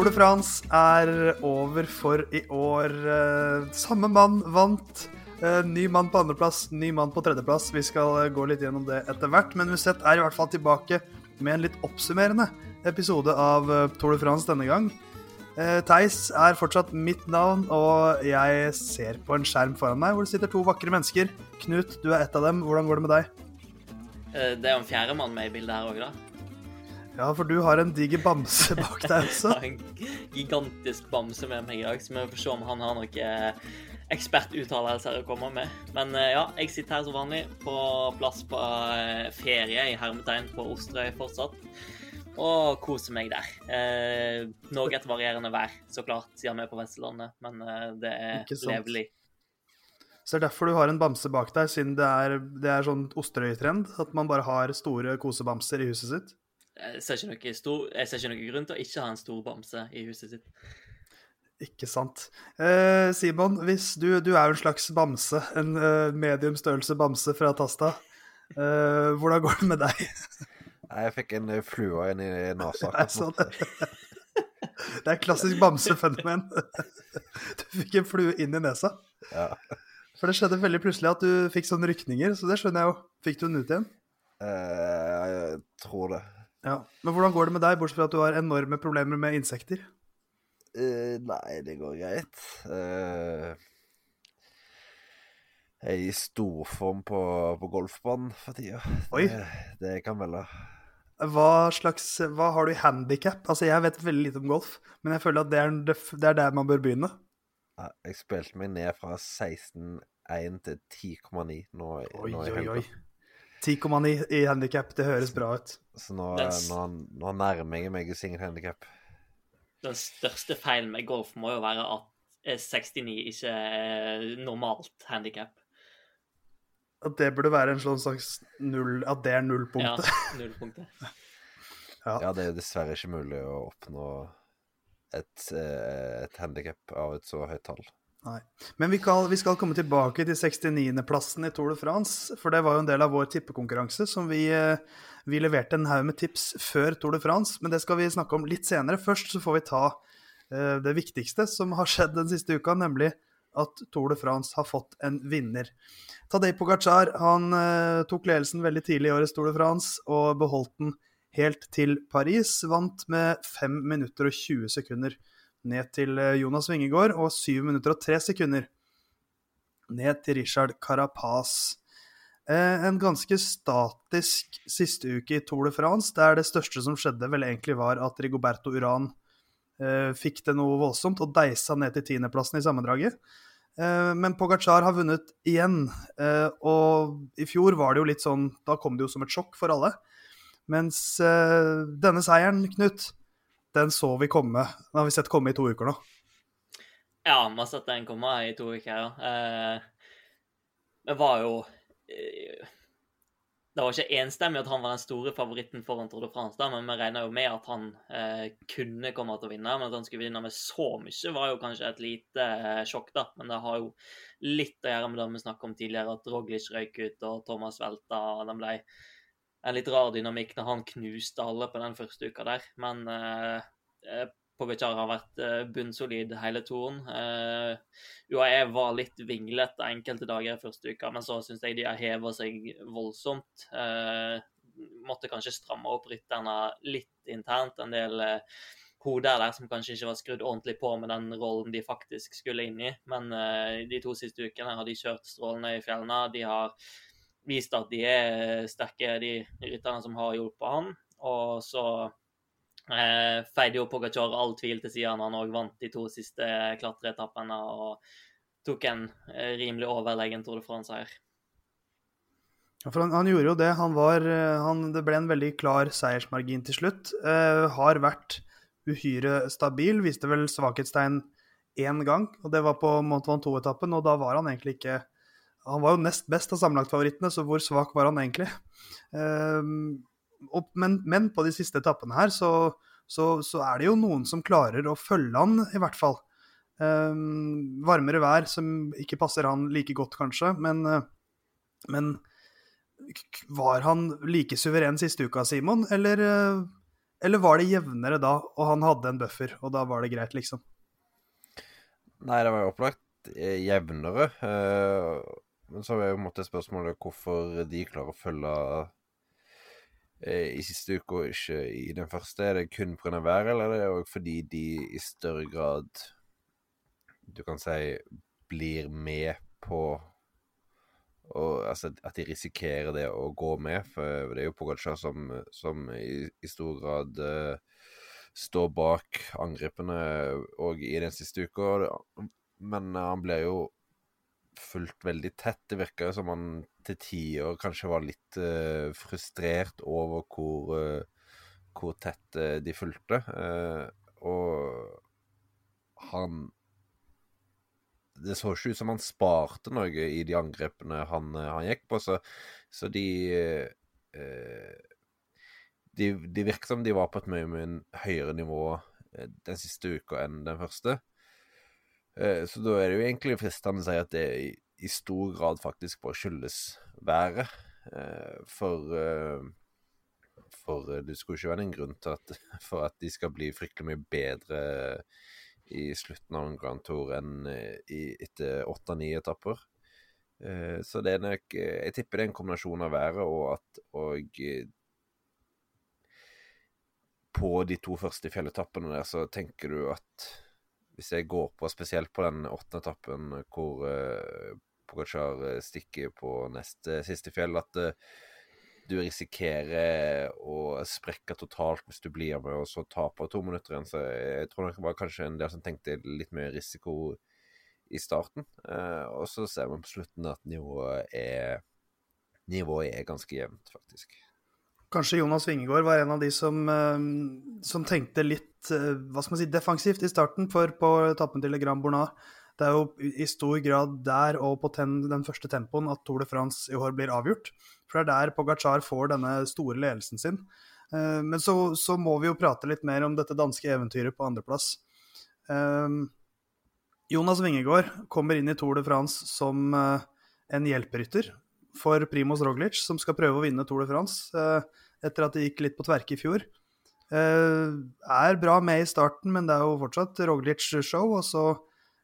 Tour de France er over for i år. Eh, Samme mann vant. Eh, Ny mann på andreplass, ny mann på tredjeplass. Vi skal eh, gå litt gjennom det etter hvert. Men Musett er i hvert fall tilbake med en litt oppsummerende episode av Tour de France denne gang. Theis er fortsatt mitt navn, og jeg ser på en skjerm foran meg hvor det sitter to vakre mennesker. Knut, du er ett av dem. Hvordan går det med deg? Det er jo en fjerdemann med i bildet her òg, da. Ja, for du har en diger bamse bak deg også. Jeg har en gigantisk bamse med meg i dag, så vi får se om han har noen eh, ekspertuttalelser å komme med. Men eh, ja, jeg sitter her som vanlig på plass på eh, ferie i hermetegn på Osterøy fortsatt. Og koser meg der. Eh, noe et varierende vær, så klart, siden vi er på Vestlandet. Men det er levelig. Så det er derfor du har en bamse bak deg, siden det er, det er sånn Osterøy-trend. At man bare har store kosebamser i huset sitt. Jeg ser, ikke noe stor, jeg ser ikke noe grunn til å ikke ha en stor bamse i huset sitt. Ikke sant. Eh, Simon, hvis du, du er jo en slags bamse. En eh, medium størrelse bamse fra Tasta. Eh, hvordan går det med deg? Nei, Jeg fikk en eh, flue inn i nesa. Det er sånn. Det er klassisk bamsefenomen. Du fikk en flue inn i nesa. Ja. For det skjedde veldig plutselig at du fikk sånne rykninger, så det skjønner jeg jo. Fikk du den ut igjen? Eh, jeg tror det. Ja. Men hvordan går det med deg, bortsett fra at du har enorme problemer med insekter? Uh, nei, det går greit. Uh, jeg er i storform på, på golfbanen for tida. Oi. Det, det kan melde. Hva slags, hva har du i handikap? Altså, jeg vet veldig lite om golf, men jeg føler at det er, det er der man bør begynne. Ja, Jeg spilte meg ned fra 16,1 til 10,9 nå, Oi, nå i oi, helga. Oi. 10,9 i handikap, det høres bra ut. Så nå, nå, nå nærmer jeg meg single handicap. Den største feilen med golf må jo være at eh, 69 ikke er normalt handikap. At det burde være en slags null At det er Ja, nullpunktet. ja. Ja, det er jo dessverre ikke mulig å oppnå et, eh, et handikap av et så høyt tall. Nei. Men vi skal, vi skal komme tilbake til 69.-plassen i Tour de France, for det var jo en del av vår tippekonkurranse som vi, eh, vi leverte en haug med tips før Tour de France, men det skal vi snakke om litt senere. Først så får vi ta uh, det viktigste som har skjedd den siste uka, nemlig at Tour de France har fått en vinner. Tadej Pogacar han uh, tok ledelsen veldig tidlig i årets Tour de France og beholdt den helt til Paris. Vant med 5 minutter og 20 sekunder ned til eh, Jonas Vingegård, og 7 minutter og 3 sekunder ned til Richard Carapaz. Eh, en ganske statisk siste uke i Tour de France, der det største som skjedde, vel egentlig var at Rigoberto Uran eh, fikk det noe voldsomt og deisa ned til tiendeplassen i sammendraget. Men Pogacar har vunnet igjen, og i fjor var det jo litt sånn Da kom det jo som et sjokk for alle. Mens denne seieren, Knut, den så vi komme. Den har vi sett komme i to uker nå. Ja, vi har sett den komme i to uker, ja. Eh, det var jo eh, Det var ikke enstemmig at han var den store favoritten foran Tour de France, da, men vi regna jo med at han eh, kunne komme til å vinne. Men at han skulle vinne med så mye, var jo kanskje et lite sjokk, da. Men det har jo litt å gjøre med det vi snakket om tidligere, at Roglic røyk ut og Thomas velta. og Den ble en litt rar dynamikk når han knuste alle på den første uka der. Men eh, eh, Pogacar har vært eh, bunnsolid hele turen. Eh, UAE var litt vinglete enkelte dager første uka, men så syns jeg de har heva seg voldsomt. Eh, måtte kanskje stramme opp rytterne litt internt. En del eh, hoder der som kanskje ikke var skrudd ordentlig på med den rollen de faktisk skulle inn i. Men eh, de to siste ukene har de kjørt strålende i fjellene. De har vist at de er sterke, de rytterne som har hjulpet han. Og så eh, feide jo Pogacar all tvil til siden han òg vant de to siste klatreetappene og tok en eh, rimelig overlegen Tour de France-seier. Ja, for han, han gjorde jo det. Han var, eh, han, det ble en veldig klar seiersmargin til slutt. Eh, har vært uhyre stabil. Viste vel svakhetstegn én gang, og det var på Mont Ventoux-etappen. Og da var han egentlig ikke Han var jo nest best av sammenlagtfavorittene, så hvor svak var han egentlig? Eh, og, men, men på de siste etappene her så, så, så er det jo noen som klarer å følge han, i hvert fall. Eh, varmere vær som ikke passer han like godt, kanskje, men, eh, men var han like suveren siste uka, Simon, eller, eh, Eller var det jevnere da, og han hadde en buffer, og da var det greit, liksom? Nei, det var jo opplagt eh, jevnere. Eh, men så er jo måttet spørsmålet hvorfor de klarer å følge i siste uke og ikke i den første. Er det kun pga. været, eller er det òg fordi de i større grad du kan si blir med på og, altså, At de risikerer det å gå med. For det er jo Pogacar som, som i, i, stor grad uh, står bak angrepene òg i den siste uka. Men han blir jo fulgt veldig tett. Det virka som han til tider kanskje var litt uh, frustrert over hvor, uh, hvor tett de fulgte. og han det så ikke ut som han sparte noe i de angrepene han, han gikk på, så, så de de, de virker som de var på et mye, mye høyere nivå den siste uka enn den første. Eh, så da er det jo egentlig fristende å si at det i, stor grad faktisk bare skyldes været. Eh, for eh, for det skulle ikke være en grunn til at, for at de skal bli fryktelig mye bedre i slutten av en Grand Tour enn i, etter åtte-ni etapper. Så det er nok Jeg tipper det er en kombinasjon av været og at og på de to første fjelletappene der, så tenker du at hvis jeg går på, spesielt på den åttende etappen hvor uh, Pogacar stikker på neste siste fjell, at uh, du risikerer å sprekke totalt hvis du blir med og så taper to minutter igjen. Så jeg tror det var kanskje en del som tenkte litt mye risiko i starten. Uh, og så ser vi på slutten at nivået er, nivået er ganske jevnt, faktisk. Kanskje Jonas Vingegård var en av de som, eh, som tenkte litt eh, hva skal man si, defensivt i starten, for på etappen til Grand Bournard. det er jo i stor grad der og på ten, den første tempoen at Tour de France i år blir avgjort. For det er der Pogacar får denne store ledelsen sin. Uh, men så, så, må vi jo prate litt mer om dette danske eventyret på andreplass. Jonas Wingegård kommer inn i Tour de France som en hjelperytter for Primoz Roglic, som skal prøve å vinne Tour de France etter at det gikk litt på tverke i fjor. er bra med i starten, men det er jo fortsatt Roglic-show. og så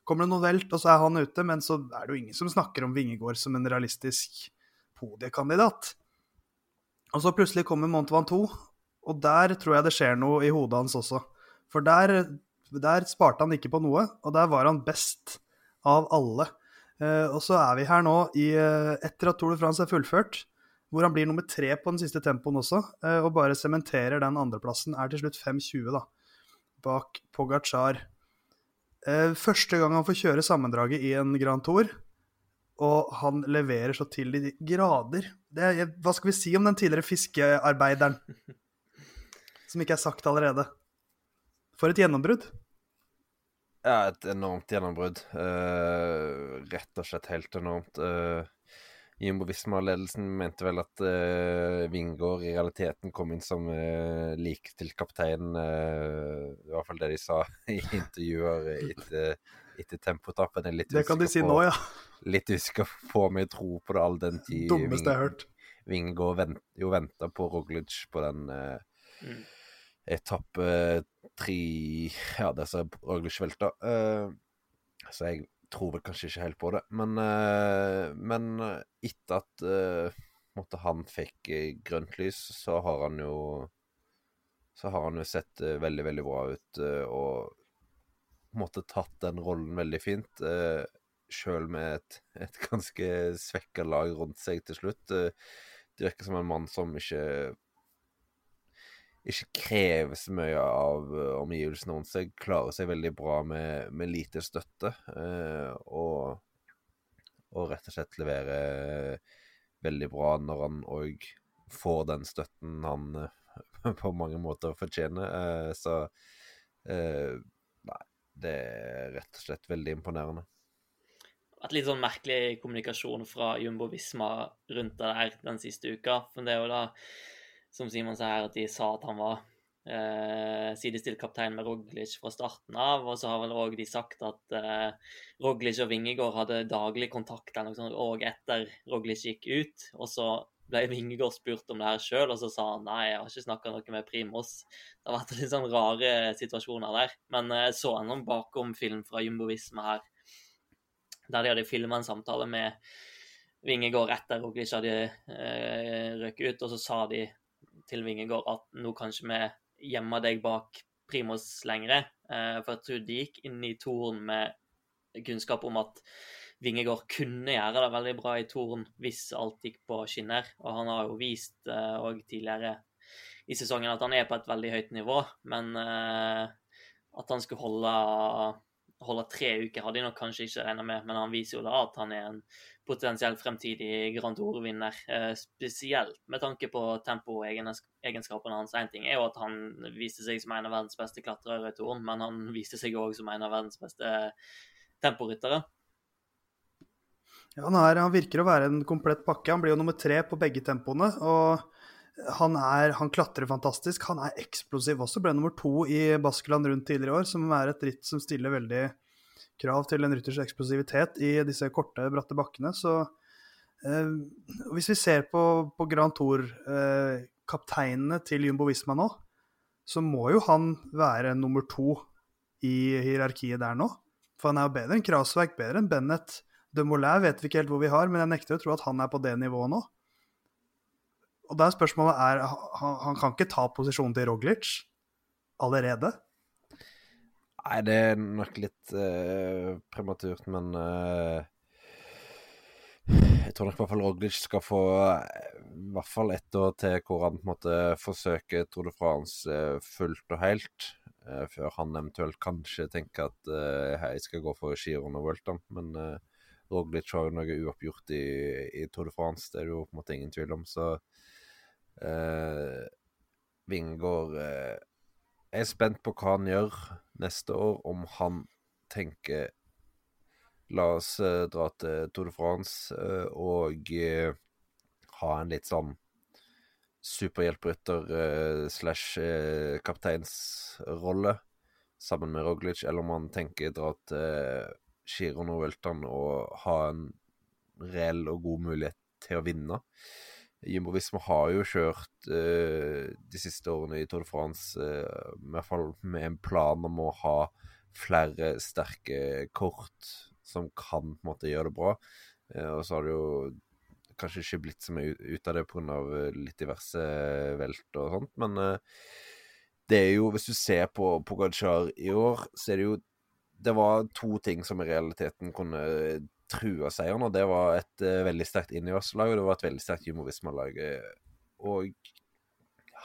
kommer det noe velt, og så er han ute. Men så er det jo ingen som snakker om Vingegård som en realistisk podiekandidat. Og så plutselig kommer Mont Ventoux, og der tror jeg det skjer noe i hodet hans også. For der, der sparte han ikke på noe, og der var han best av alle. Eh, og så er vi her nå i, eh, etter at Tour de France er fullført, hvor han blir nummer tre på den siste tempoen også, eh, og bare sementerer den andreplassen. Er til slutt 5.20, da, bak Pogacar. Første gang han får kjøre sammendraget i en Grand Tour, og han leverer så til de grader er, Hva skal vi si om den tidligere fiskearbeideren? Som ikke er sagt allerede. For et gjennombrudd. Ja, et enormt gjennombrudd. Uh, rett og slett helt enormt. Uh, Jimbo Visma-ledelsen mente vel at uh, Vingård i realiteten kom inn som uh, til kapteinen. Uh, I hvert fall det de sa i intervjuer etter, etter tempotappen. Det kan de si på, nå, ja. Litt usikker på om jeg tror på det all den tid Dummeste jeg har hørt. Vingård vent, jo venta på Roglic på den uh, mm. etappe tre Ja, der som Roglic velta. så jeg tror vel kanskje ikke helt på det. Men, uh, men etter at uh, måtte han fikk uh, grønt lys, så har han jo Så har han jo sett veldig, veldig bra ut og måtte tatt den rollen veldig fint. Uh, Sjøl med et, et ganske svekka lag rundt seg til slutt. det virker som en mann som ikke ikke krever så mye av uh, omgivelsene rundt seg. Klarer seg veldig bra med, med lite støtte. Uh, og, og, rett og slett leverer veldig bra når han òg får den støtten han på mange måter fortjener. så nei, det er rett og slett veldig imponerende. Et litt sånn merkelig kommunikasjon fra Jumbo Visma rundt det der den siste uka. For det er jo da som Simon sa her, at de sa at han var eh, sidestilt kaptein med Roglic fra starten av. Og så har vel òg de sagt at eh, Roglic og Vingegård hadde daglig kontakt eller sånt, og etter Roglic gikk ut. Og så ble Vingegård spurt om det her sjøl, og så sa han nei, jeg har ikke snakka noe med Primos. Det har vært litt sånn rare situasjoner der. Men jeg så en sånn bakom-film fra Jumbovisme her, der de hadde filma en samtale med Vingegård etter Roglic hadde eh, røket ut, og så sa de til Vingegård at nå kanskje vi gjemmer deg bak Primus lengre. Eh, for jeg tror de gikk inn i Toren med kunnskap om at Vingegård kunne gjøre det veldig bra i Toren hvis alt gikk på skinner. Og han har jo vist òg eh, tidligere i sesongen at han er på et veldig høyt nivå. Men eh, at han skulle holde, holde tre uker, hadde jeg nok kanskje ikke regna med. Men han viser jo da at han er en potensiell fremtidig Grand Tour-vinner. Eh, spesielt med tanke på tempoegenskapene hans. Én ting er jo at han viste seg som en av verdens beste klatrere i Toren, men han viste seg òg som en av verdens beste temporyttere. Ja, han, er, han, virker å være en komplett pakke. Han blir jo nummer tre på begge tempoene. og han, er, han klatrer fantastisk. Han er eksplosiv også. Ble nummer to i Baskeland rundt tidligere i år, som er et ritt som stiller veldig krav til en rytters eksplosivitet i disse korte, bratte bakkene. Så eh, hvis vi ser på, på Grand Tour-kapteinene eh, til Jumbo Visma nå, så må jo han være nummer to i hierarkiet der nå. For han er jo bedre enn Krasverk, bedre enn Bennett. De Molay vet vi ikke helt hvor vi har, men jeg nekter å tro at han er på det nivået nå. Og da er spørsmålet er, han, han kan ikke ta posisjonen til Roglic allerede? Nei, det er nok litt uh, prematurt, men uh, jeg tror nok i hvert fall Roglic skal få uh, i hvert fall ett år til hvor han på en måte forsøker Tour de France fullt og helt. før han eventuelt kanskje tenker at jeg skal gå for Giron og Vuelta. Men Roglic har jo noe uoppgjort i, i, Tour de France, det er det jo på en måte ingen tvil om. Så Vingård jeg er spent på hva han gjør neste år, om han tenker La oss uh, dra til Tour de France uh, og uh, ha en litt sånn superhjelprytter slash kapteinsrolle sammen med Roglic, eller om han tenker dra til Giron og Welton og ha en reell og god mulighet til å vinne. Jumbo Visma har jo kjørt uh, de siste årene i Tour de France uh, med, med en plan om å ha flere sterke kort som kan på en måte gjøre det bra. Uh, og så har det jo kanskje ikke blitt så mye ut av det pga. litt diverse velt og sånt, men det er jo Hvis du ser på Pogacar i år, så er det jo Det var to ting som i realiteten kunne trua seieren, og det var et uh, veldig sterkt Ineos-lag, og det var et veldig sterkt Jumovisma-lag. Og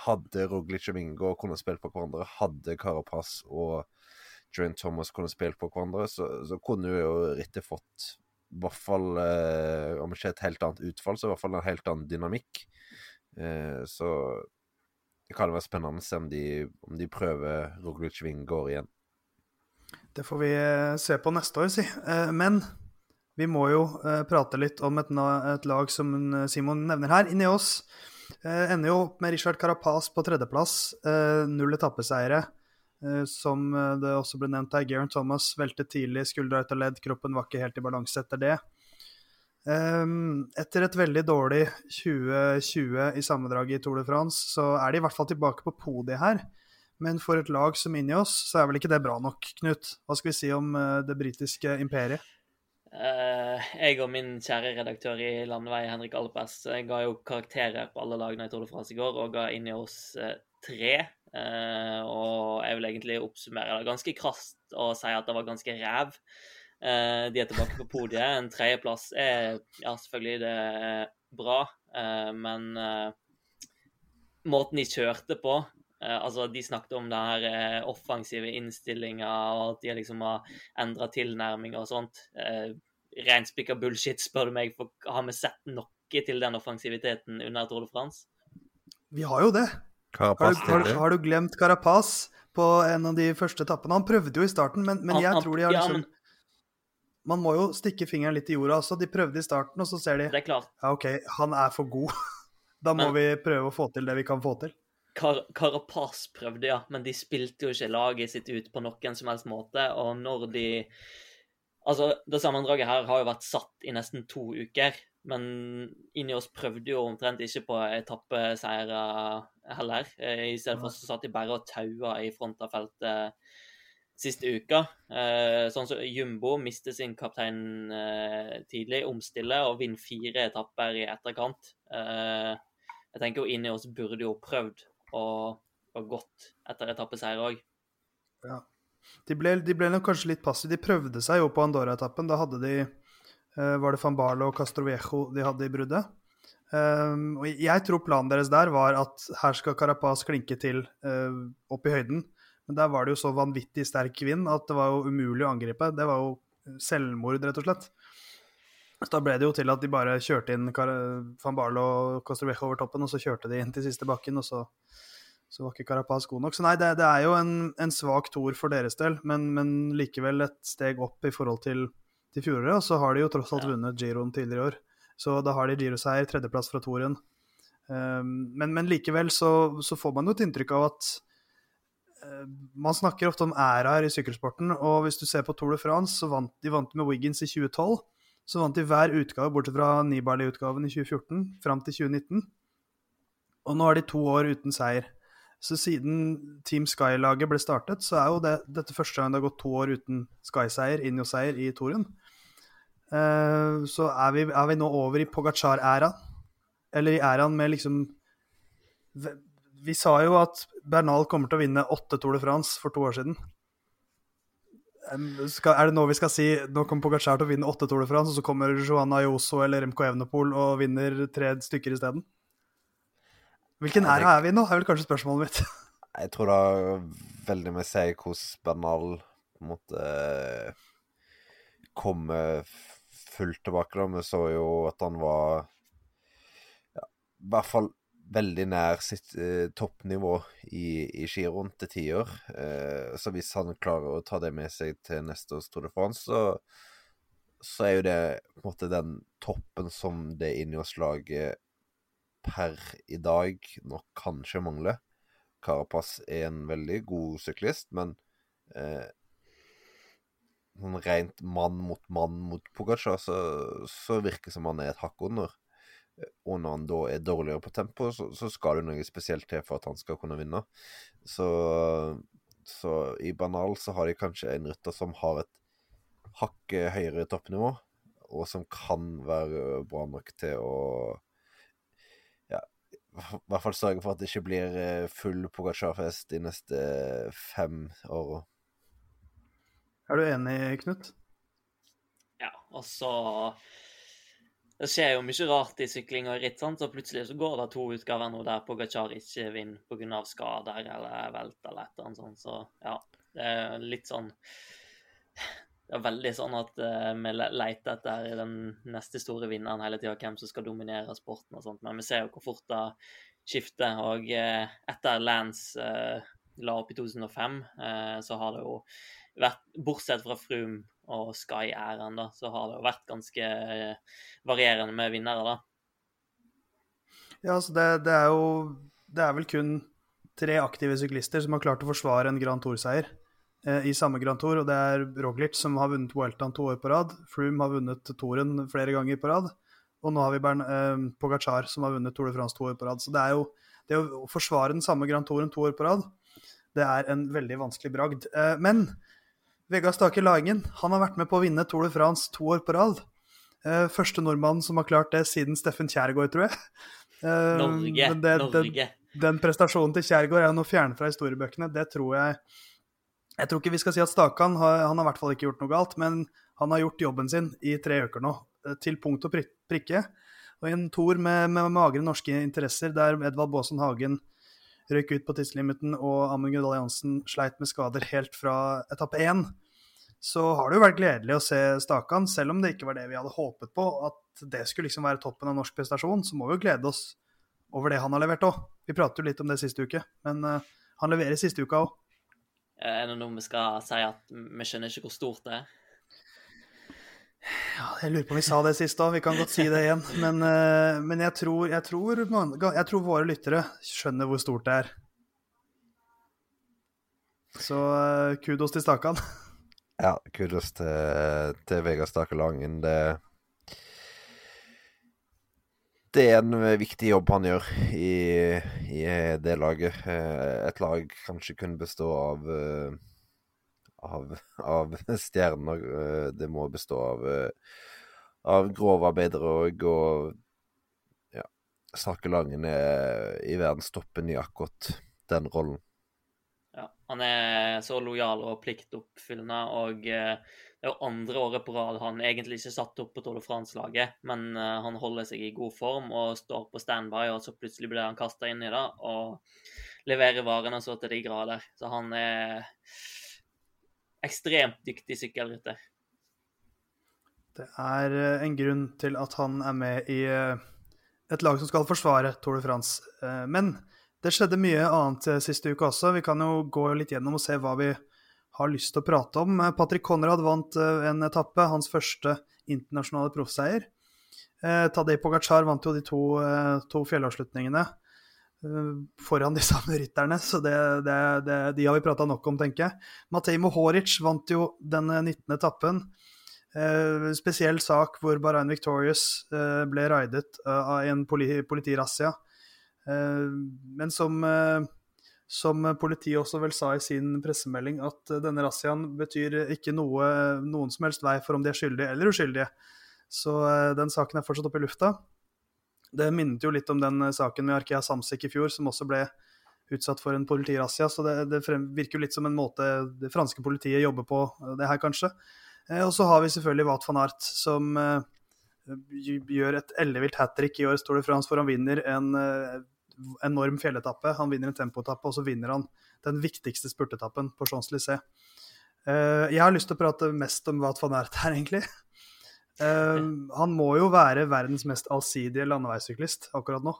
hadde Roglic og Mingo kunnet spille på hverandre, hadde Carapaz og Joan Thomas kunnet spille på hverandre, så, så kunne jo rittet fått i hvert fall, eh, om ikke et helt annet utfall, så i hvert fall en helt annen dynamikk. Eh, så det kan være spennende å se om de, om de prøver Roglic Vingård igjen. Det får vi se på neste år, si. Men vi må jo uh, prate litt om et, et, lag som eh, Simon nevner her. Ineos uh, ender jo opp med Richard Carapaz på tredjeplass. Uh, null etappeseiere. Uh, som det også ble nevnt her, Garen Thomas velte tidlig, skuldra ut av ledd, kroppen var ikke helt i balanse etter det. Um, etter et veldig dårlig 2020 i sammendraget i Tour de France, så er de i hvert fall tilbake på podiet her. Men for et lag som inni oss, så er vel ikke det bra nok, Knut? Hva skal vi si om det britiske imperiet? Uh, jeg og min kjære redaktør i Landevei, Henrik Alpes, eh, ga jo karakterer på alle lagene i Tour de France i går, og ga inn i oss uh, tre. Uh, og jeg vil egentlig oppsummere det ganske krast og si at det var ganske ræv. de er tilbake på podiet. En tredjeplass er ja, selvfølgelig det er bra, men måten de kjørte på Eh, altså, De snakket om den her eh, offensive innstillinga, og at de liksom har endra tilnærming og sånt. Eh, Reinspikka bullshit, spør du meg. For har vi sett noe til den offensiviteten under Tour de France? Vi har jo det. Har du, har, har du, glemt Carapaz på en av de første etappene? Han prøvde jo i starten, men, men jeg han, tror de har liksom ja, men... Man må jo stikke fingeren litt i jorda også. De prøvde i starten, og så ser de Det er klart. Ja, OK, han er for god. da må men... vi prøve å få til det vi kan få til. Kar Carapaz prøvde, ja, men de spilte jo ikke laget sitt ut på noen som helst måte. Og når de Altså, det sammendraget her har jo vært satt i nesten to uker. men Ineos prøvde jo omtrent ikke på etappeseiere heller. Eh, I stedet for så satt de bare og taua i front av feltet siste uka. Eh, sånn som Jumbo mister sin kaptein tidlig, omstiller og vinner fire etapper i etterkant. Jeg tenker jo Ineos burde jo prøvd å gå godt etter etappeseier òg. Ja. De ble, de ble nok kanskje litt passive. De prøvde seg jo på Andorra-etappen. Da hadde de uh, Var det van Barlo og Castroviejo de hadde i bruddet? Um, og jeg tror planen deres der var at her skal Carapaz klinke til uh, opp i høyden. Men der var det jo så vanvittig sterk vind at det var jo umulig å angripe. Det var jo selvmord, rett og slett. Så da ble det jo til at de bare kjørte inn van Barlo og Costrebejo over toppen, og så kjørte de inn til siste bakken, og så så var ikke Carapaz god nok. Så nei, det, det er jo en, en svak toer for deres del, men, men, likevel et steg opp i forhold til, til fjoråret. Og så har de jo tross alt vunnet giroen tidligere i år, så da har de giroseier, tredjeplass fra toeren. Um, men, men, likevel så, så, får man jo et inntrykk av at uh, man snakker ofte om æraer i sykkelsporten, og hvis du ser på Tour de France, så vant de vant med Wiggins i 2012. Så vant de hver utgave, bortsett fra Nibali-utgaven i 2014, fram til 2019. Og nå er de to år uten seier. Så siden Team Sky-laget ble startet, så er jo det, dette første gang det har gått to år uten Sky-seier, Injo-seier i Torun. Uh, så er vi, er vi, nå over i Pogacar-æraen. Eller i æraen med liksom Vi sa jo at Bernal kommer til å vinne åtte Tour de France for to år siden. Skal, er det nå vi skal si nå kommer Pogacar til å vinne åtte Tour de France, og så kommer Johan Ayoso eller MK Evnepol og vinner tre stykker isteden? Hvilken æra er vi nå, er vel kanskje spørsmålet mitt. jeg tror det har veldig med seg hvordan Bernal på en måte kommer fullt tilbake. da. Vi så jo at han var ja, i hvert fall veldig nær sitt eh, toppnivå i, i giroen til tiår. Eh, så hvis han klarer å ta det med seg til neste års Tour de France, så, så er jo det på en måte den toppen som det Ineos-laget per i dag nok kanskje mangler. Carapaz er en veldig god syklist, men eh, sånn rent mann mot mann mot Pogacar, så, så virker det som han er et hakk under. Og når han da er dårligere på tempo, så, så, skal det noe spesielt til for at han skal kunne vinne. Så, så i Banal så har de kanskje en rytter som har et hakk høyere toppnivå, og som kan være bra nok til å i hvert fall sørge for at det ikke blir eh, full Pogacar-fest de neste fem åra. Er du enig, Knut? Ja, og så Det skjer jo mye rart i sykling og ritt, sant? så plutselig så går det to utgaver nå der Pogacar ikke vinner pga. skader eller velt eller et eller annet sånt. Så ja, det er litt sånn det er veldig sånn at uh, vi leter etter den neste store vinneren hele tida, hvem som skal dominere sporten og sånt. Men vi ser jo hvor fort det skifter. Og uh, etter Lance uh, la opp i 2005, så har det jo vært, bortsett fra Froome og Sky-æren, da, så har det jo vært ganske varierende med vinnere, da. Ja, altså det, det, er jo Det er vel kun tre aktive syklister som har klart å forsvare en Grand Tour-seier. Eh, i samme Grand Tour, og det er Roglic som har vunnet Weltan to år på rad. Froome har vunnet Touren flere ganger på rad. Og nå har vi Bern, eh, Pogacar som har vunnet Tour de France to år på rad. Så det er jo det å forsvare den samme Grand Touren to år på rad, det er en veldig vanskelig bragd. Eh, men Vegard Stake Laingen han har vært med på å vinne Tour de France to år på rad. Eh, første nordmann som har klart det siden Steffen Kjærgaard, tror jeg. Eh, Norge. Det, Norge. Den, den prestasjonen til Kjærgaard er noe fjernet fra historiebøkene. Det tror jeg jeg tror ikke vi skal si at Stakan har, han har i hvert fall ikke gjort noe galt, men han har gjort jobben sin i tre uker nå, eh, til punkt og prikke. Og i en tour med, med magre norske interesser, der Edvald Baasen Hagen røyk ut på tidslimiten og Amund Gudal Jansen sleit med skader helt fra etappe én, så har det jo vært gledelig å se Stakan, selv om det ikke var det vi hadde håpet på, at det skulle liksom være toppen av norsk prestasjon, så må vi jo glede oss over det han har levert òg. Vi pratet jo litt om det siste uke, men uh, han leverer siste uka òg. Er det noe vi skal si at vi skjønner ikke hvor stort det er? Ja, jeg lurer på om vi sa det sist òg, vi kan godt si det igjen. Men, uh, men jeg, tror, jeg, tror, jeg, tror, våre lyttere skjønner hvor stort det er. Så uh, kudos til Stakan. Ja, kudos til, til Vegard Stake Langen. Det det er en viktig jobb han gjør i, i det laget. Et lag kanskje kunne bestå av av, av stjerner. Det må bestå av, av grovarbeidere òg, og ja, Sake Langen er i verdenstoppen i akkurat den rollen. Ja, han er så lojal og pliktoppfyllende, og det er jo andre året på rad han egentlig ikke satt opp på Tour de France-laget, men han holder seg i god form og står på standby, og så plutselig blir han kasta inn i det og leverer varene så til de grader. Så han er ekstremt dyktig sykkelrytter. Det er uh, en grunn til at han er med i uh, et lag som skal forsvare Tour de France. men det skjedde mye annet siste uke også. Vi kan jo gå litt gjennom og se hva vi har lyst til å prate om. Eh, Patrick Conrad vant eh, en etappe, hans første internasjonale proffseier. Eh, Tadej Pogacar vant jo de to, to fjellavslutningene foran de samme rytterne, så det, det, det, de har vi prata nok om, tenker jeg. Matej Mohoric vant jo den 19. etappen. Eh, spesiell sak hvor Bahrain Victorious eh, ble raidet uh, av en politi politirazzia. Eh, men som som politiet også vel sa i sin pressemelding, at denne razziaen betyr ikke noe, noen som helst vei for om de er skyldige eller uskyldige. Så eh, den saken er fortsatt oppe i lufta. Det minnet jo litt om den eh, saken med Arkea Samsik i fjor, som også ble utsatt for en politirazzia. Så det, det virker jo litt som en måte det franske politiet jobber på, eh, det her kanskje. Og så har vi selvfølgelig Wat van Art, som gjør et ellevilt hat trick i år, står det France, for han vinner en enorm fjelletappe. Han vinner en tempoetappe, og så vinner han den viktigste spurtetappen på Champs-Élysées. Jeg har lyst til å prate mest om Wat van Aert her, egentlig. Uh, han må jo være verdens mest allsidige landeveissyklist akkurat nå.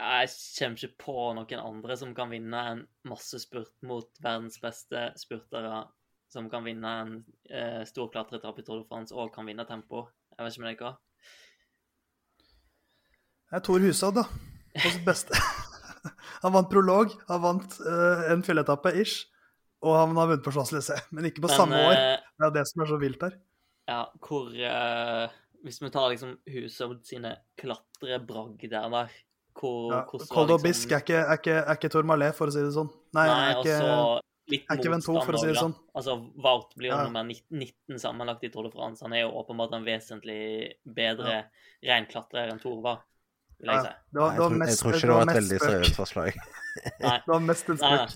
Jeg kommer ikke på noen andre som kan vinne en massespurt mot verdens beste spurtere, som kan vinne en eh, stor klatreetappe i Tour de France og kan vinne tempo. Jeg vet ikke med dere. Det er Tor Hushovd, da. På sitt beste. han vant prolog, han vant uh, en fjelletappe ish, og han har vunnet på Champs-Élysées. Men ikke på Men, samme år. Eh, det er det som er så vilt her. Ja, hvor uh, Hvis vi tar liksom Hushovd sine klatrebragder der hvor, ja, Col d'Aubisque liksom... er ikke, er, ikke, er ikke Tourmalet, for å si det sånn. Nei, Nei er ikke, litt er ikke Ventoux, for å si det sånn. Altså, Wout blir jo ja. nummer 19 sammenlagt i Tour de France. Han er jo åpenbart en vesentlig bedre ja. reinklatrer enn Tor var vil jeg si. Det det tror, ikke det var, et veldig seriøst forslag. Nei. Det var mest en spøk.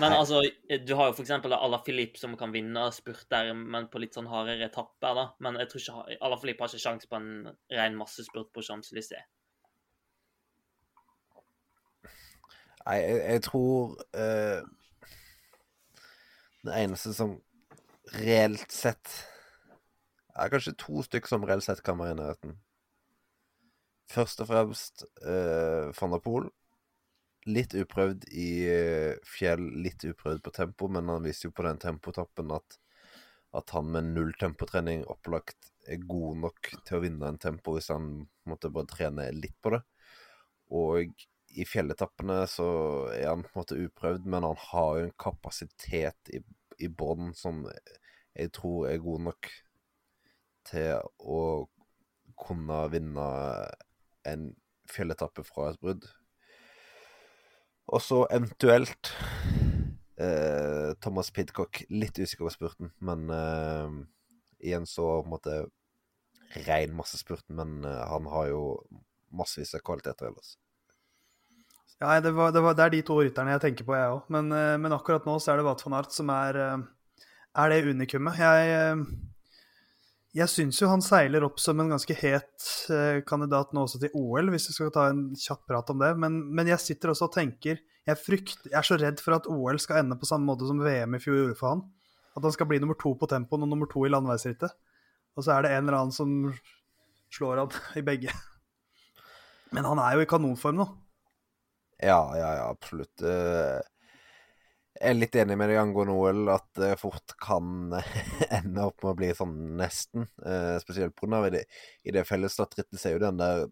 Men altså, du har jo f.eks. Ala Filip som kan vinne spurt der, men på litt sånn hardere etapper, da. Men jeg tror ikke Ala Filip har ikke sjanse på en ren massespurt på Champs-Élysées. Nei, jeg, jeg tror uh, Det eneste som reelt sett er kanskje to stykker som reelt sett kan være i nærheten. Først og fremst uh, van der Poel. Litt uprøvd i eh, fjell, litt uprøvd på tempo, men han viser jo på den tempotappen at, at han med null tempotrening opplagt er god nok til å vinne en tempo hvis han måtte bare trene litt på det. Og i fjelletappene så er han på en måte uprøvd, men han har jo en kapasitet i, i bånn som jeg tror er god nok til å kunne vinne en fjelletappe fra et brudd. Og så eventuelt eh, Thomas Pidcock. Litt usikker på spurten, men eh, igjen så på en måte rein massespurten, men eh, han har jo massevis av kvaliteter ellers. Ja, det, var, det, var, det, er de to rytterne jeg tenker på, jeg òg. Men, eh, men, akkurat nå så er det Wat van Art som er, eh, er det unikummet. Jeg eh, jeg syns jo han seiler opp som en ganske het eh, kandidat nå også til OL, hvis vi skal ta en kjapp prat om det. Men, men jeg sitter også og tenker jeg, frykt, jeg er så redd for at OL skal ende på samme måte som VM i fjor gjorde for han. At han skal bli nummer to på tempoen og nummer to i landeveisrittet. Og så er det en eller annen som slår han i begge. Men han er jo i kanonform nå. Ja, ja, ja, absolutt. Jeg er litt enig med deg angående OL, at det fort kan ende opp med å bli sånn nesten. Eh, spesielt pga. i det, i det fellesstartrittet ser jo den der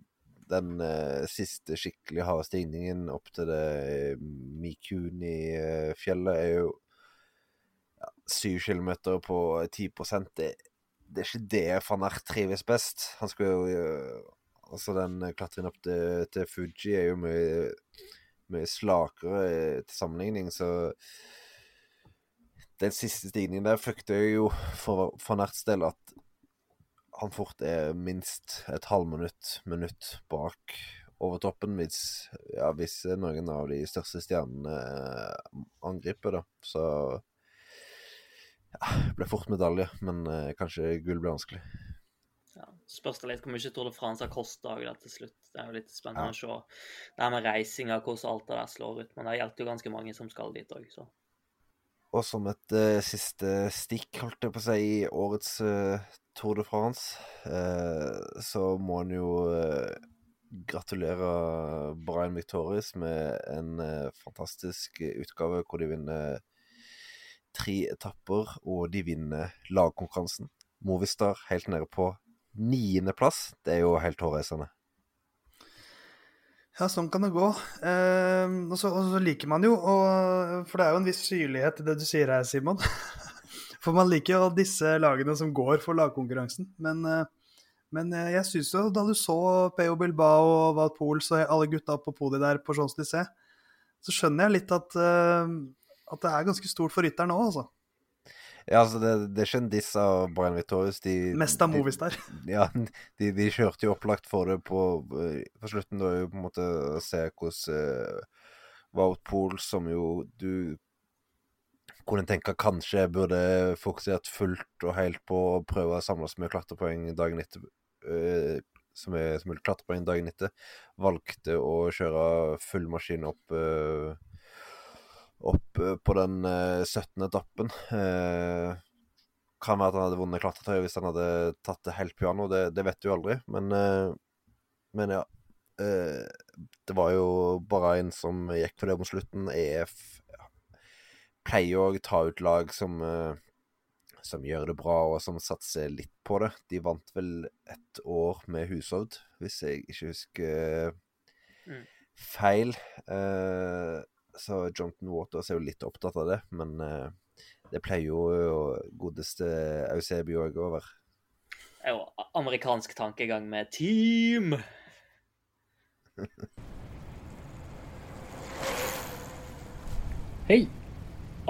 den eh, siste skikkelig harde stigningen opp til det eh, Mikuni-fjellet er jo ja, 7 km på 10 det, det er ikke det van Ert trives best. Han skulle jo Altså, den klatringen opp til, til Fuji er jo mye, mye slakere til sammenligning, så den siste stigningen der frykter jeg jo for, for Nerts del at han fort er minst et halvminutt, minutt bak over toppen hvis, ja, hvis noen av de største stjernene eh, angriper, da. Så ja, det ble fort medalje, men eh, kanskje gull blir vanskelig. Ja, spørs det litt hvor mye Tour de France har kosta til slutt. Det er jo litt spennende ja. å se det her med reisinga, hvordan alt det der slår ut. Men det gjelder jo ganske mange som skal dit òg, så. Og som et uh, siste stikk, holdt jeg på å si, i årets uh, Tour de France, uh, så må en jo gratulere Brian Victorious med en fantastisk utgave hvor de vinner tre etapper, og de vinner lagkonkurransen. Movistar helt nede på niendeplass. Det er jo helt hårreisende. Ja, sånn kan det gå. Eh, og, så, og, så, liker man jo, og, for det er jo en viss syrlighet i det du sier her, Simon. for man liker jo disse lagene som går for lagkonkurransen. Men, eh, men eh, jeg syns jo, da du så Peo Bilbao og Wout Pools og alle gutta på podiet der på Champs-Élysées, så skjønner jeg litt at, uh, at det er ganske stort for rytteren òg, altså. Ja, altså, det, det er ikke en diss av Brian Vittorius. De, Mest av Movistar. Ja, de, de, kjørte jo opplagt for det på, på slutten. Da jo på en måte å se hvordan uh, Wout Pool, som jo du kunne tenke kanskje burde fokusert fullt og helt på å prøve å samle så mye klatrepoeng dagen etter uh, som er som mulig klatrepoeng dagen etter, valgte å kjøre full maskin opp opp eh, på den 17. Eh, etappen. Eh, kan være at han hadde vunnet klatretøyet hvis han hadde tatt det helt piano, det, det vet du aldri. Men, men ja. det var jo bare en som gikk for det mot slutten. EF pleier å ta ut lag som, som gjør det bra, og som satser litt på det. De vant vel et år med Hushovd, hvis jeg ikke husker mm. feil. Eh, så Jonathan Waters er jo litt opptatt av det. Men uh, det pleier jo godeste Ausebio òg å over Det er jo amerikansk tankegang med team. Hei!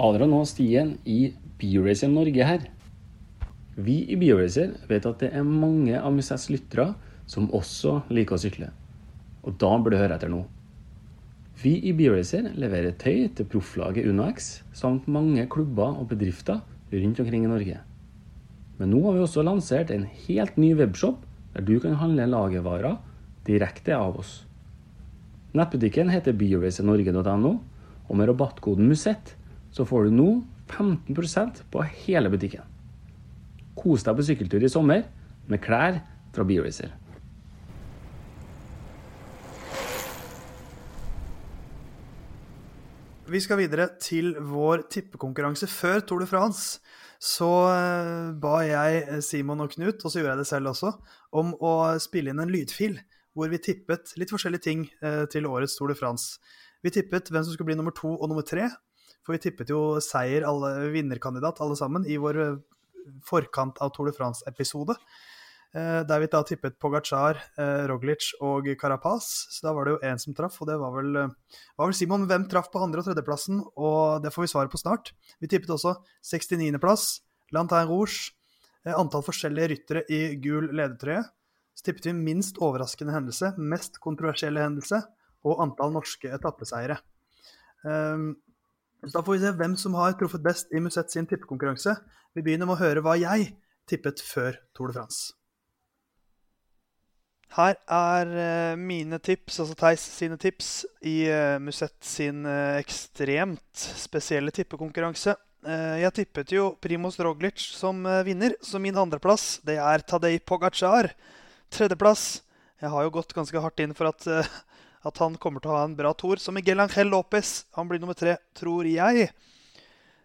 Adrian og Stien i Bioracer Norge her. Vi i Bioracer vet at det er mange av Musets lyttere som også liker å sykle. Og da burde du høre etter nå. Vi i BioRacer leverer tøy til profflaget UnoX samt mange klubber og bedrifter rundt omkring i Norge. Men nå har vi også lansert en helt ny webshop der du kan handle lagervarer direkte av oss. Nettbutikken heter bioracernorge.no, og med rabattkoden MUSETT så får du nå 15% på hele butikken. Kos deg på sykkeltur i sommer med klær fra BioRacer. Vi skal videre til vår tippekonkurranse før Tour de France. Så uh, ba jeg eh, Simon og Knut, og så gjorde jeg det selv også, om å spille inn en lydfil hvor vi tippet litt forskjellige ting uh, til årets Tour de France. Vi tippet hvem som skulle bli nummer to og nummer tre. For vi tippet jo seier, alle, vinnerkandidat alle sammen, i vår forkant av Tour de France-episode. Eh, der vi da tippet Pogacar, eh, Roglic og Carapaz. Så da var det jo én som traff, og det var vel, eh, var vel Simon. Hvem traff på andre- og tredjeplassen? Og det får vi svaret på snart. Vi tippet også 69.-plass, Lantain Rouge, antall forskjellige ryttere i gul ledertrøye. Så tippet vi minst overraskende hendelse, mest kontroversielle hendelse og antall norske etappeseiere. Um, så da får vi se hvem som har truffet best i Musett sin tippekonkurranse. Vi begynner med å høre hva jeg tippet før Tour de France. Her er uh, mine tips, altså Theis sine tips, i uh, Musett sin uh, ekstremt spesielle tippekonkurranse. jeg tippet jo Primoz Roglic som vinner, så min andreplass det er Tadej Pogacar. Tredjeplass Jeg har jo gått ganske hardt inn for at, at han kommer til å ha en bra tour. Så Miguel Angel Lopez han blir nummer tre, tror jeg.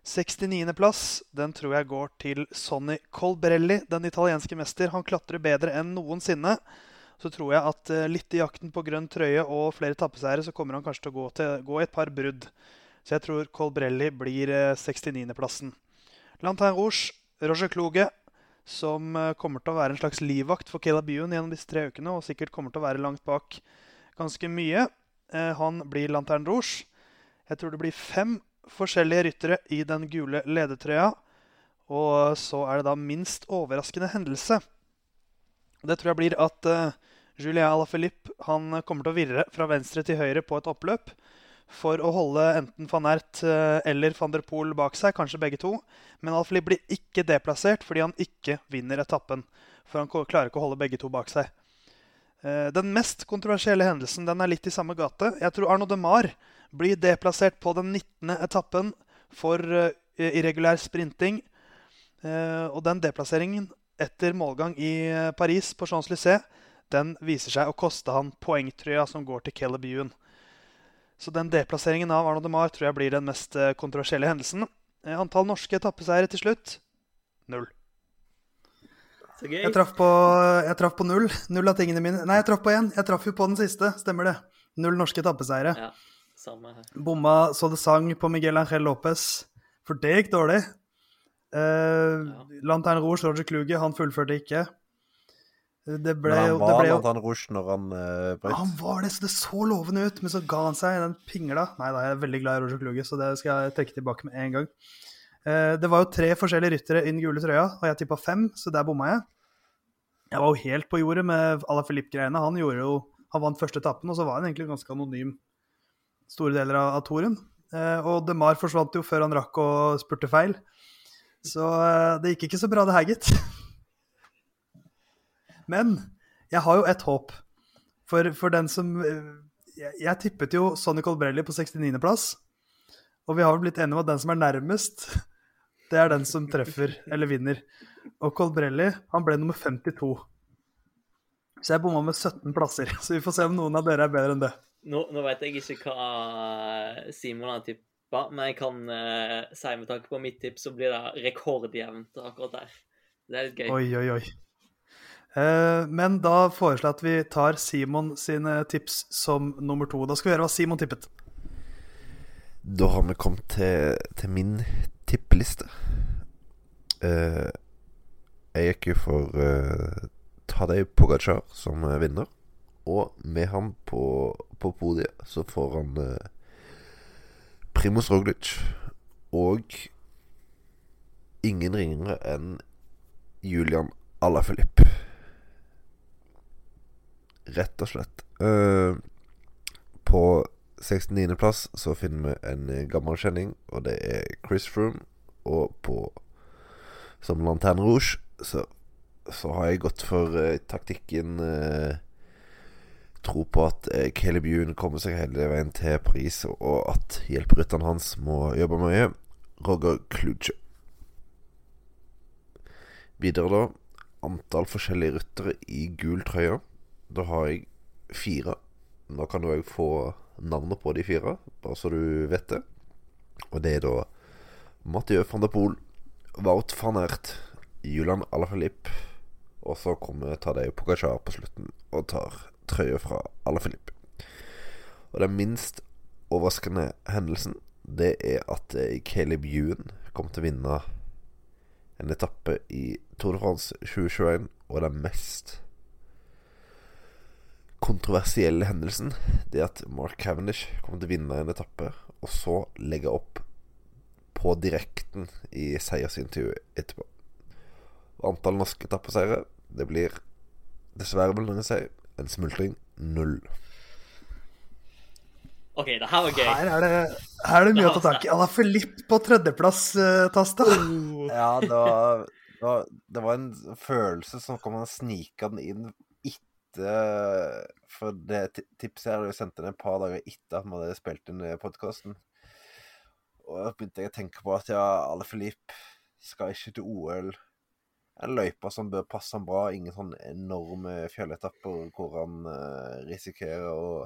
69.-plass den tror jeg går til Sonny Colbrelli, den italienske mester. Han klatrer bedre enn noensinne så tror jeg at uh, litt i jakten på grønn trøye og flere tappeseiere, så kommer han kanskje til å gå, til, gå et par brudd. Så jeg tror Colbrelli blir uh, eh, 69.-plassen. Lantin Rouge, Roger Kloge, som eh, kommer til å være en slags livvakt for Caleb Ewan gjennom disse tre ukene, og sikkert kommer til å være langt bak ganske mye. Eh, han blir Lantern Rouge. Jeg tror det blir fem forskjellige ryttere i den gule ledertrøya. Og så er det da minst overraskende hendelse. Det tror jeg blir at uh, Julien Alaphilippe han kommer til å virre fra venstre til høyre på et oppløp for å holde enten van Ert uh, eller van der Poel bak seg, kanskje begge to. Men Alaphilippe blir ikke deplassert fordi han ikke vinner etappen. For han klarer ikke å holde begge to bak seg. Uh, den mest kontroversielle hendelsen den er litt i samme gate. Jeg tror Arno de Mar blir deplassert på den 19. etappen for irregulær sprinting Eh, og den deplasseringen etter målgang i eh, Paris på Champs-Élysées den viser seg å koste han poengtrøya som går til Caleb Ewan. Så den deplasseringen av Arno de Mar tror jeg blir den mest eh, kontroversielle hendelsen. Antall norske etappeseiere til slutt null. Jeg traff på, jeg traff på null. Null av tingene mine. Nei, jeg traff på én. Jeg traff jo på den siste. Stemmer det. Null norske etappeseiere. Ja, samme her. Bomma så det sang på Miguel Ángel Lopez. For det gikk dårlig. Uh, Lantern Rouge, Roger Kluge, han fullførte ikke. Det ble, Men han var det ble jo Lantern Rouge når han uh, brøt. Han var det, så det så lovende ut, men så ga han seg den pingla. Nei da, jeg er veldig glad i Roger Kluge, så det skal jeg trekke tilbake med en gang. Uh, det var jo tre forskjellige ryttere i den gule trøya, og jeg tippa fem, så der bomma jeg. Jeg var jo helt på jordet med Ala Filip-greiene. Han gjorde jo, han vant første etappen, og så var han egentlig ganske anonym store deler av, av toren. Uh, og DeMar forsvant jo før han rakk å spurte feil. Så det gikk ikke så bra, det her, gitt. Men jeg har jo et håp. For, for den som jeg, jeg, tippet jo Sonny Colbrelli på 69.-plass. Og vi har vel blitt enige om at den som er nærmest, det er den som treffer eller vinner. Og Colbrelli han ble nummer 52. Så jeg bomma med 17 plasser. Så vi får se om noen av dere er bedre enn det. Nå, nå vet jeg ikke hva Simon har tippet men jeg kan uh, si med tanke på mitt tips, så blir det rekordjevnt akkurat der. Det er litt gøy. Oi, oi, oi. Uh, men da foreslår jeg at vi tar Simon sine tips som nummer to. Da skal vi gjøre hva Simon tippet. Da har vi kommet til, til min tippeliste. Uh, jeg gikk jo for uh, Tadej Pogacar som vinner. Og med han på, på podiet så får han uh, Primoz Roglic og ingen ringere enn Julian Alaphilippe. Rett og slett. Uh, på 69.-plass så finner vi en gammel kjenning, og det er Chris Froome. Og på som Lanterne Rouge så, så har jeg gått for uh, taktikken uh, tro på at eh, Caleb Ewan kommer seg hele veien til Paris, og at hjelperytteren hans må jobbe mye. Roger Kluge. Videre, da. Antall forskjellige ryttere i gul trøye. Da har jeg fire. Nå kan du òg få navnet på de fire, bare så du vet det. Og det er da Mathieu van der Poel, Wout van Ert, Julian Alaphilippe, og så kommer Tadej Pogacar på slutten og tar trøya fra Alaphilippe. Og den minst overraskende hendelsen, det er at Caleb Ewan kom til å vinne en etappe i Tour de France 2021, og den mest kontroversielle hendelsen, det at Mark Cavendish kommer til å vinne en etappe, og så legge opp på direkten i seiersintervjuet etterpå. Og antall norske etappeseiere, det blir dessverre, vil noen si, en smultring null. OK, det her var gøy. Her er det, her er det mye å ta tak i. Han har Filip på tredjeplass, uh, Tasta. Ja, det var, det var, det var en følelse som kom og snika den inn etter For det tipset jeg du sendt inn et par dager etter at vi hadde spilt inn podkasten. Og da begynte jeg å tenke på at ja, Ale Filip skal ikke til OL en løype som bør passe han bra. Ingen sånn enorme fjelletapper hvor han uh, risikerer å,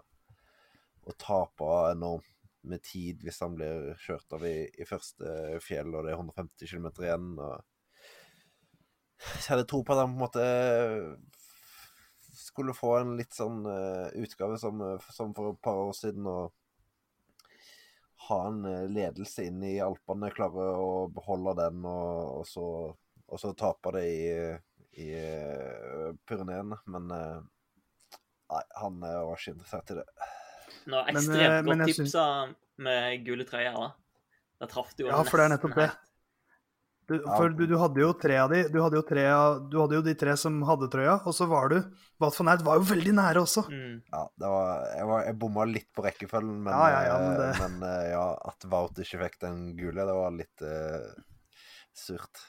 å, tape enormt med tid hvis han blir kjørt av i, i første fjell og det er 150 km igjen. Og... Jeg hadde tro på at han på en måte skulle få en litt sånn uh, utgave som, som, for et par år siden. og ha en ledelse inn i Alpene, klare å beholde den og, og så og så tape det i, i uh, Pyreneene. Men uh, nei, han uh, var ikke interessert i det. Nå, Men, ekstremt eh, godt tipsa synes... med gule trøyer, da. Da traff du jo Ja, for det er nettopp det. helt. Du, for du, du hadde jo tre av de. Du hadde jo, tre av, du hadde jo de tre som hadde trøya, og så var du Wat van Aert var jo veldig nære også. Mm. Ja, det var, jeg, var, jeg bomma litt på rekkefølgen, men, Ja, ja, ja, men eh, det- men, eh, ja, at Wout ikke fikk den gule, det var litt uh, surt.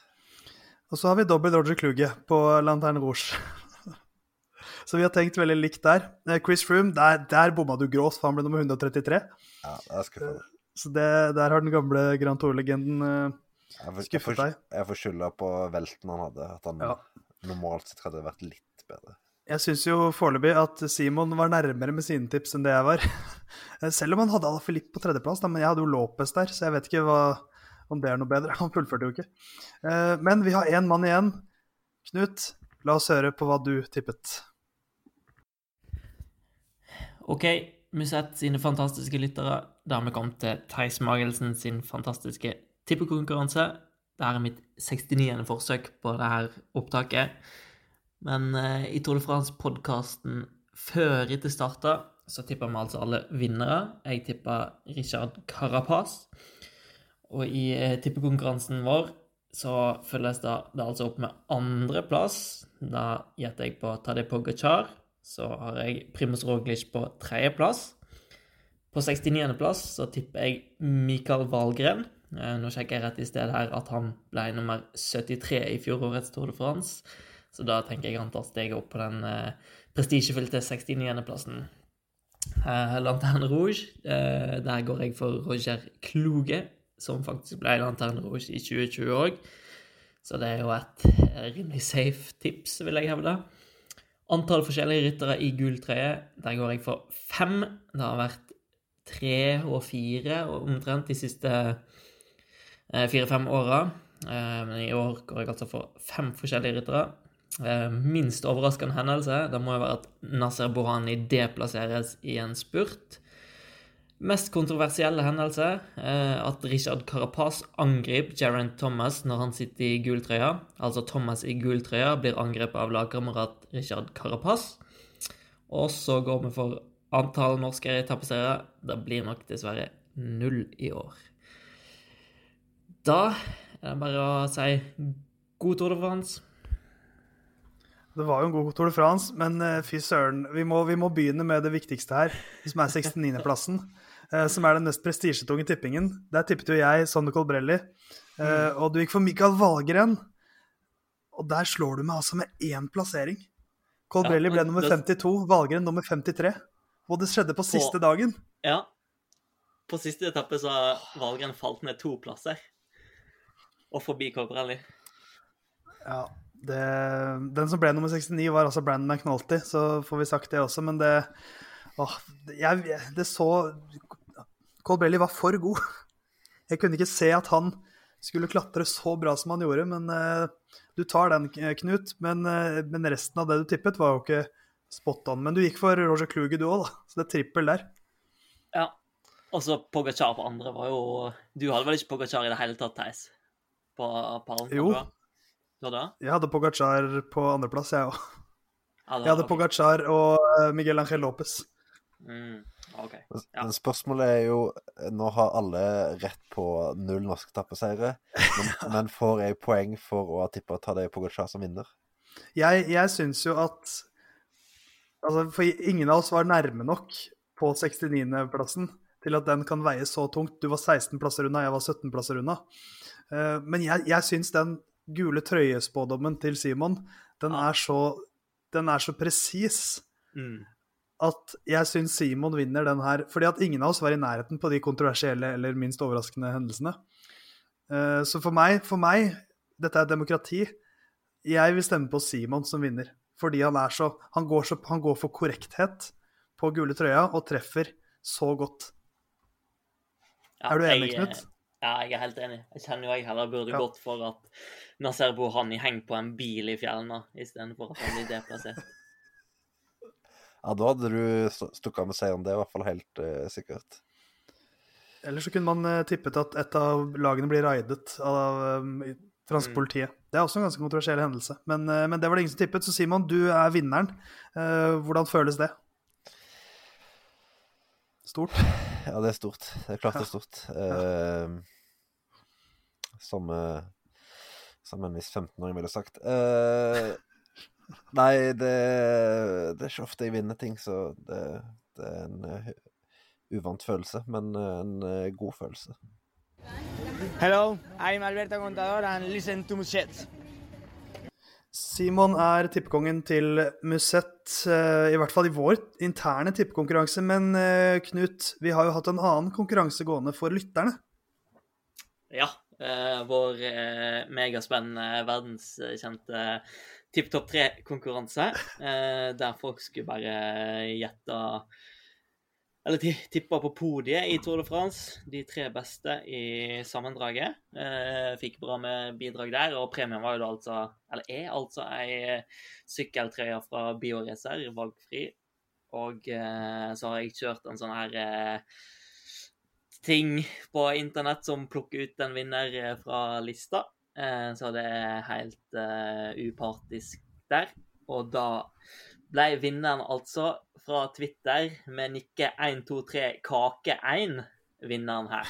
Og så har vi dobbel Roger Kluge på Lanterne Rouge. Så vi har tenkt veldig likt der. Chris Froome, der, der bomma du grovt, for han ble nummer 133. Ja, det er skuffende. Så det, der har den gamle Grand Tour-legenden Jeg får, skuffet deg. jeg får skylda på velten han hadde, at han Ja. normalt sett hadde vært litt bedre. Jeg syns jo foreløpig at Simon var nærmere med sine tips enn det jeg var. Selv om han hadde Alaphilippe på tredjeplass, da, men jeg hadde jo Lopez der, så jeg vet ikke hva, om det er noe bedre. Han fullførte jo ikke. Eh, Men vi har én mann igjen. Knut, la oss høre på hva du tippet. OK, Musett sine fantastiske lyttere. Da har vi kommet til Theis Magelsen sin fantastiske tippekonkurranse. Dette er mitt 69. forsøk på dette opptaket. Men eh, i Tour de France-podkasten før rittet starta, så tippa vi altså alle vinnere. Jeg tippa Richard Carapaz. Og i eh, tippekonkurransen vår så følges det, det altså opp med andreplass. Da gjetter jeg på Tadej Pogacar. Så har jeg Primus Roglic på tredjeplass. På 69. plass så tipper jeg Mikael Wahlgren. Eh, Nå sjekker jeg rett i sted her at han ble nummer 73 i fjorårets Tour de France. Så da tenker jeg han tar steget opp på den eh, prestisjefylte 69.-plassen. Eh, Lanterne Rouge, eh, der går jeg for Roger Kluge, som faktisk ble Lanterne Rouge i 2020 òg. Så det er jo et eh, rimelig safe tips, vil jeg hevde. Antall forskjellige ryttere i gul trøye, der går jeg for fem. Det har vært tre og fire omtrent de siste fire-fem åra. Eh, Men i år går jeg altså for fem forskjellige ryttere. Eh, Minst overraskende hendelse det må jo være at Nasser Bohani deplasseres i en spurt. Mest kontroversielle hendelse eh, at Richard Carapaz angriper Geraint Thomas når han sitter i gul trøya. Altså Thomas i gul trøya blir angrepet av lagkamerat Richard Carapaz. Og så går vi for antall norske etappeseiere. Det blir nok dessverre null i år. Da er det bare å si god Tour de France. Det var jo en god Tour de France, men eh, fy søren. Vi må, vi må begynne med det viktigste her, som er 69.-plassen. eh, Som er den mest prestisjetunge tippingen. Der tippet jo jeg Sonne Colbrelli. eh, Og du gikk for Mikael Valgren. Og der slår du meg altså med én plassering. Colbrelli Ja, ble nummer 52, Valgren nummer 53. Og det skjedde på siste dagen. Ja. På siste etappe så har Valgren falt ned to plasser. Og forbi Colbrelli. Ja, det, Den som ble nummer 69, var altså Brandon McNulty, så får vi sagt det også, men det Åh, jeg, det så Colbrelli var for god. Jeg kunne ikke se at han skulle klatre så bra som han gjorde, men uh, du tar den, Knut. Men, uh, men resten av det du tippet, var jo ikke spot on. Men du gikk for Roger Kluge, du òg, da. Så det er trippel der. Ja. Og så Pogacar på andre var jo Du hadde vel ikke Pogacar i det hele tatt, Theis? På pallen? Jo. Du, hadde? Jeg hadde Pogacar på andreplass, jeg òg. Ja, Jeg hadde okay. Pogacar og eh, Miguel Ángel Lopez. Mm, OK. Ja. Men spørsmålet er jo Nå har alle rett på null norske tappeseiere. men, men får jeg poeng for å ha tippa Tadej Pogacar som vinner? Jeg, jeg syns jo at Altså, for ingen av oss var nærme nok på 69.-plassen til at den kan veie så tungt. Du var 16 plasser unna, jeg var 17 plasser unna. Eh, Men jeg, jeg syns den gule trøyespådommen til Simon, den er så, den er så presis Mm. at jeg syns Simon vinner den her. Fordi at ingen av oss var i nærheten på de kontroversielle eller minst overraskende hendelsene. Eh, Så for meg, for meg, dette er demokrati, jeg vil stemme på Simon som vinner. Fordi han er så Han går, så, han går for korrekthet på gule trøya og treffer så godt. Ja, Er du enig, Knut? Ja, jeg er helt enig. Jeg kjenner jo jeg heller burde Ja. gått for at Nasser Bohani henger på en bil i fjellene istedenfor at han blir deplassert. Ja, da hadde du stukket av med seieren. Det er i hvert fall helt uh, sikkert. Eller så kunne man uh, tippet at et av lagene blir raidet av, um, Franske Mm. politiet. Det er også en ganske kontroversiell hendelse. Men, uh, men det var det ingen som tippet. Så Simon, du er vinneren. Eh, hvordan føles det? Stort? Ja, det er stort. Det er klart det er stort. Uh, som, eh, som en viss 15-åring ville sagt. Uh, nei, det, det er ikke ofte jeg vinner ting, så det, det er en uh, uvant følelse, men en god følelse. Hello, I'm Alberto Contador and listen to Musette. Simon er tippekongen til Musett, eh, i hvert fall i vår interne tippekonkurranse. Men eh, Knut, vi har jo hatt en annen konkurranse gående for lytterne. Ja. eh, vår megaspennende, verdenskjente Tipp topp tre-konkurranse. Der folk skulle bare gjette Eller tippa på podiet i Tour de France. De tre beste i sammendraget. Eh, fikk bra med bidrag der. Og premien var jo da altså Eller er altså ei sykkeltrøye fra Bioracer, valgfri. Og eh, så har jeg kjørt en sånn her eh, ting på internett som plukker ut en vinner eh, fra lista. Eh, så det er helt eh, upartisk der. Og da ble vinneren altså fra Twitter med nikke 123 kake1 vinneren her.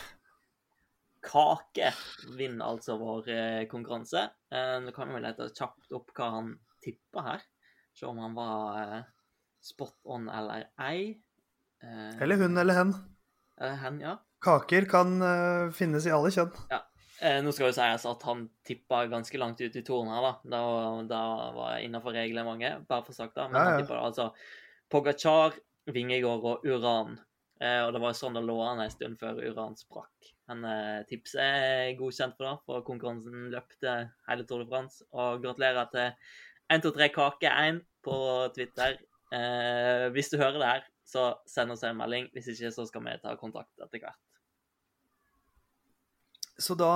Kake vinner altså vår eh, konkurranse. Eh, Nå kan vi vel lete kjapt opp hva han tippa her. Se om han var eh, spot on eller ei. Eller hun eller hen. eller hen, ja. Kaker kan finnes i alle kjønn. Eh, nå skal jo sies at han tippa ganske langt ut i toren her, da. Da, da var jeg innafor reglementet, bare for sagt da. Men Ja, ja. han tippa altså Pogacar, Vingegård og Uran. Eh, og det var jo sånn det lå an en stund før Uran sprakk. Men eh, tipset er godkjent for det, for konkurransen løpte hele Tour de France. Og gratulerer til 123 kake 1 på Twitter. Eh, hvis du hører det her, så send oss en melding. Hvis ikke, så skal vi ta kontakt etter hvert. Så da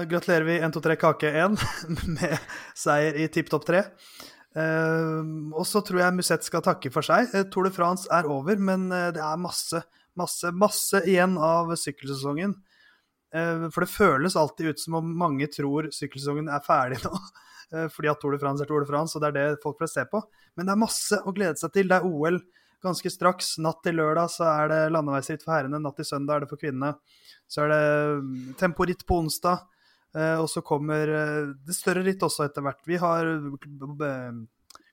eh, gratulerer vi 1, 2, 3 Kake 1 med seier i tipp topp 3. og så tror jeg Musett skal takke for seg. Eh, Tour de France er over, men eh, det er masse, masse, masse igjen av sykkelsesongen. Uh, for det føles alltid ut som om mange tror sykkelsesongen er ferdig nå. Uh, fordi at Tour de France er Tour de France, og det er det folk flest ser på. Men det er masse å glede seg til. Det er OL ganske straks. Natt til lørdag så er det landeveisritt for herrene, natt til søndag er det for kvinnene. Så er det mm, temporitt på onsdag, eh, og så kommer eh, det større ritt også etter hvert. Vi har eh,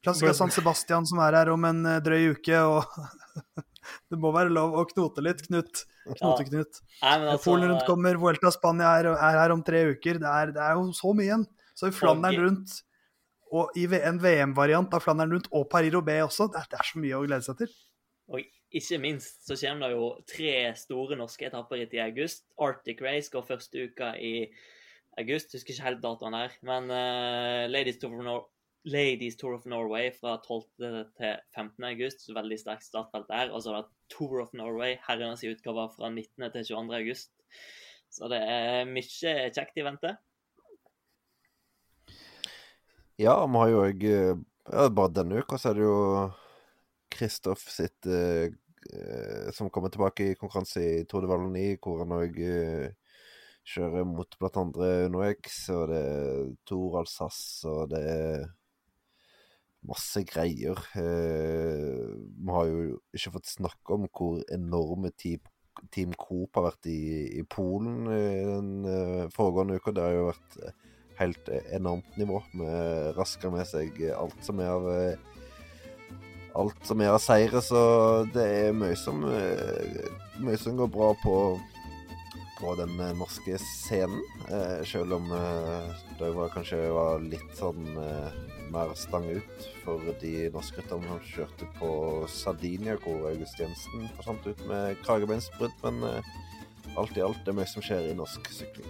Klassiker San Sebastian som er her om en drøy uke, og det må være lov å knote litt, Knut. Knote-Knut. Ja. altså, Polen rundt kommer, Vuelta Spania er, er her om tre uker. Det er, det er jo så mye igjen. Så i Flandern rundt, og i en VM-variant av Flandern rundt, og Paris-Roubais også, det er, det er så mye å glede seg til. Og ikke minst så kommer det jo tre store norske etapperitt i august. Arctic Race går første uka i august, husker ikke helt datoen her. Men uh, Ladies, Tour Nor Ladies Tour of Norway fra 12. til 15. august, veldig sterkt startfelt der. Og så er det Tour of Norway, herrenes utgave fra 19. til 22. august. Så det er mye kjekt i vente. Ja, vi har jo òg ja, Bare denne uka så er det jo Kristoff sitt eh, eh, Som kommer tilbake i konkurranse i Tour de Valony, hvor han òg kjører mot blant andre UnoX, og det er Tor Alsace, og det er masse greier. Eh, vi har jo ikke fått snakke om hvor enorme Team, team Coop har vært i, i Polen i den eh, foregående uka. Det har jo vært eh, helt eh, enormt nivå. Vi rasker med seg alt som er av eh, Alt som av seire, så det er mye som eh, Mye som går bra på på den eh, norske scenen. Eh, selv om eh, det var kanskje var litt sånn eh, mer stang ut for de norske rytterne som kjørte på Sardinia, hvor August Jensen forsvant ut med kragebeinsbrudd. Men eh, alt i alt det er mye som skjer i norsk sykling.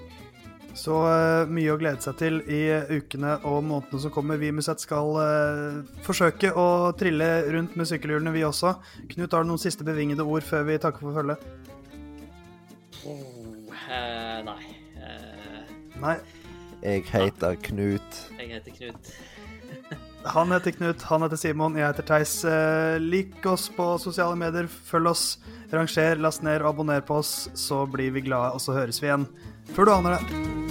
Så uh, mye å glede seg til i ukene og månedene som kommer. Vi i Musett skal uh, forsøke å trille rundt med sykkelhjulene, vi også. Knut, har du noen siste bevingede ord før vi takker for følget? Oh, uh, nei. Eh, Nei. Jeg heter Knut. jeg heter Knut. Han heter Knut, han heter Simon, jeg heter Theis. Eh, lik oss på sosiale medier, følg oss, ranger, last ned og abonner på oss, så blir vi glade, og så høres vi igjen før du aner det.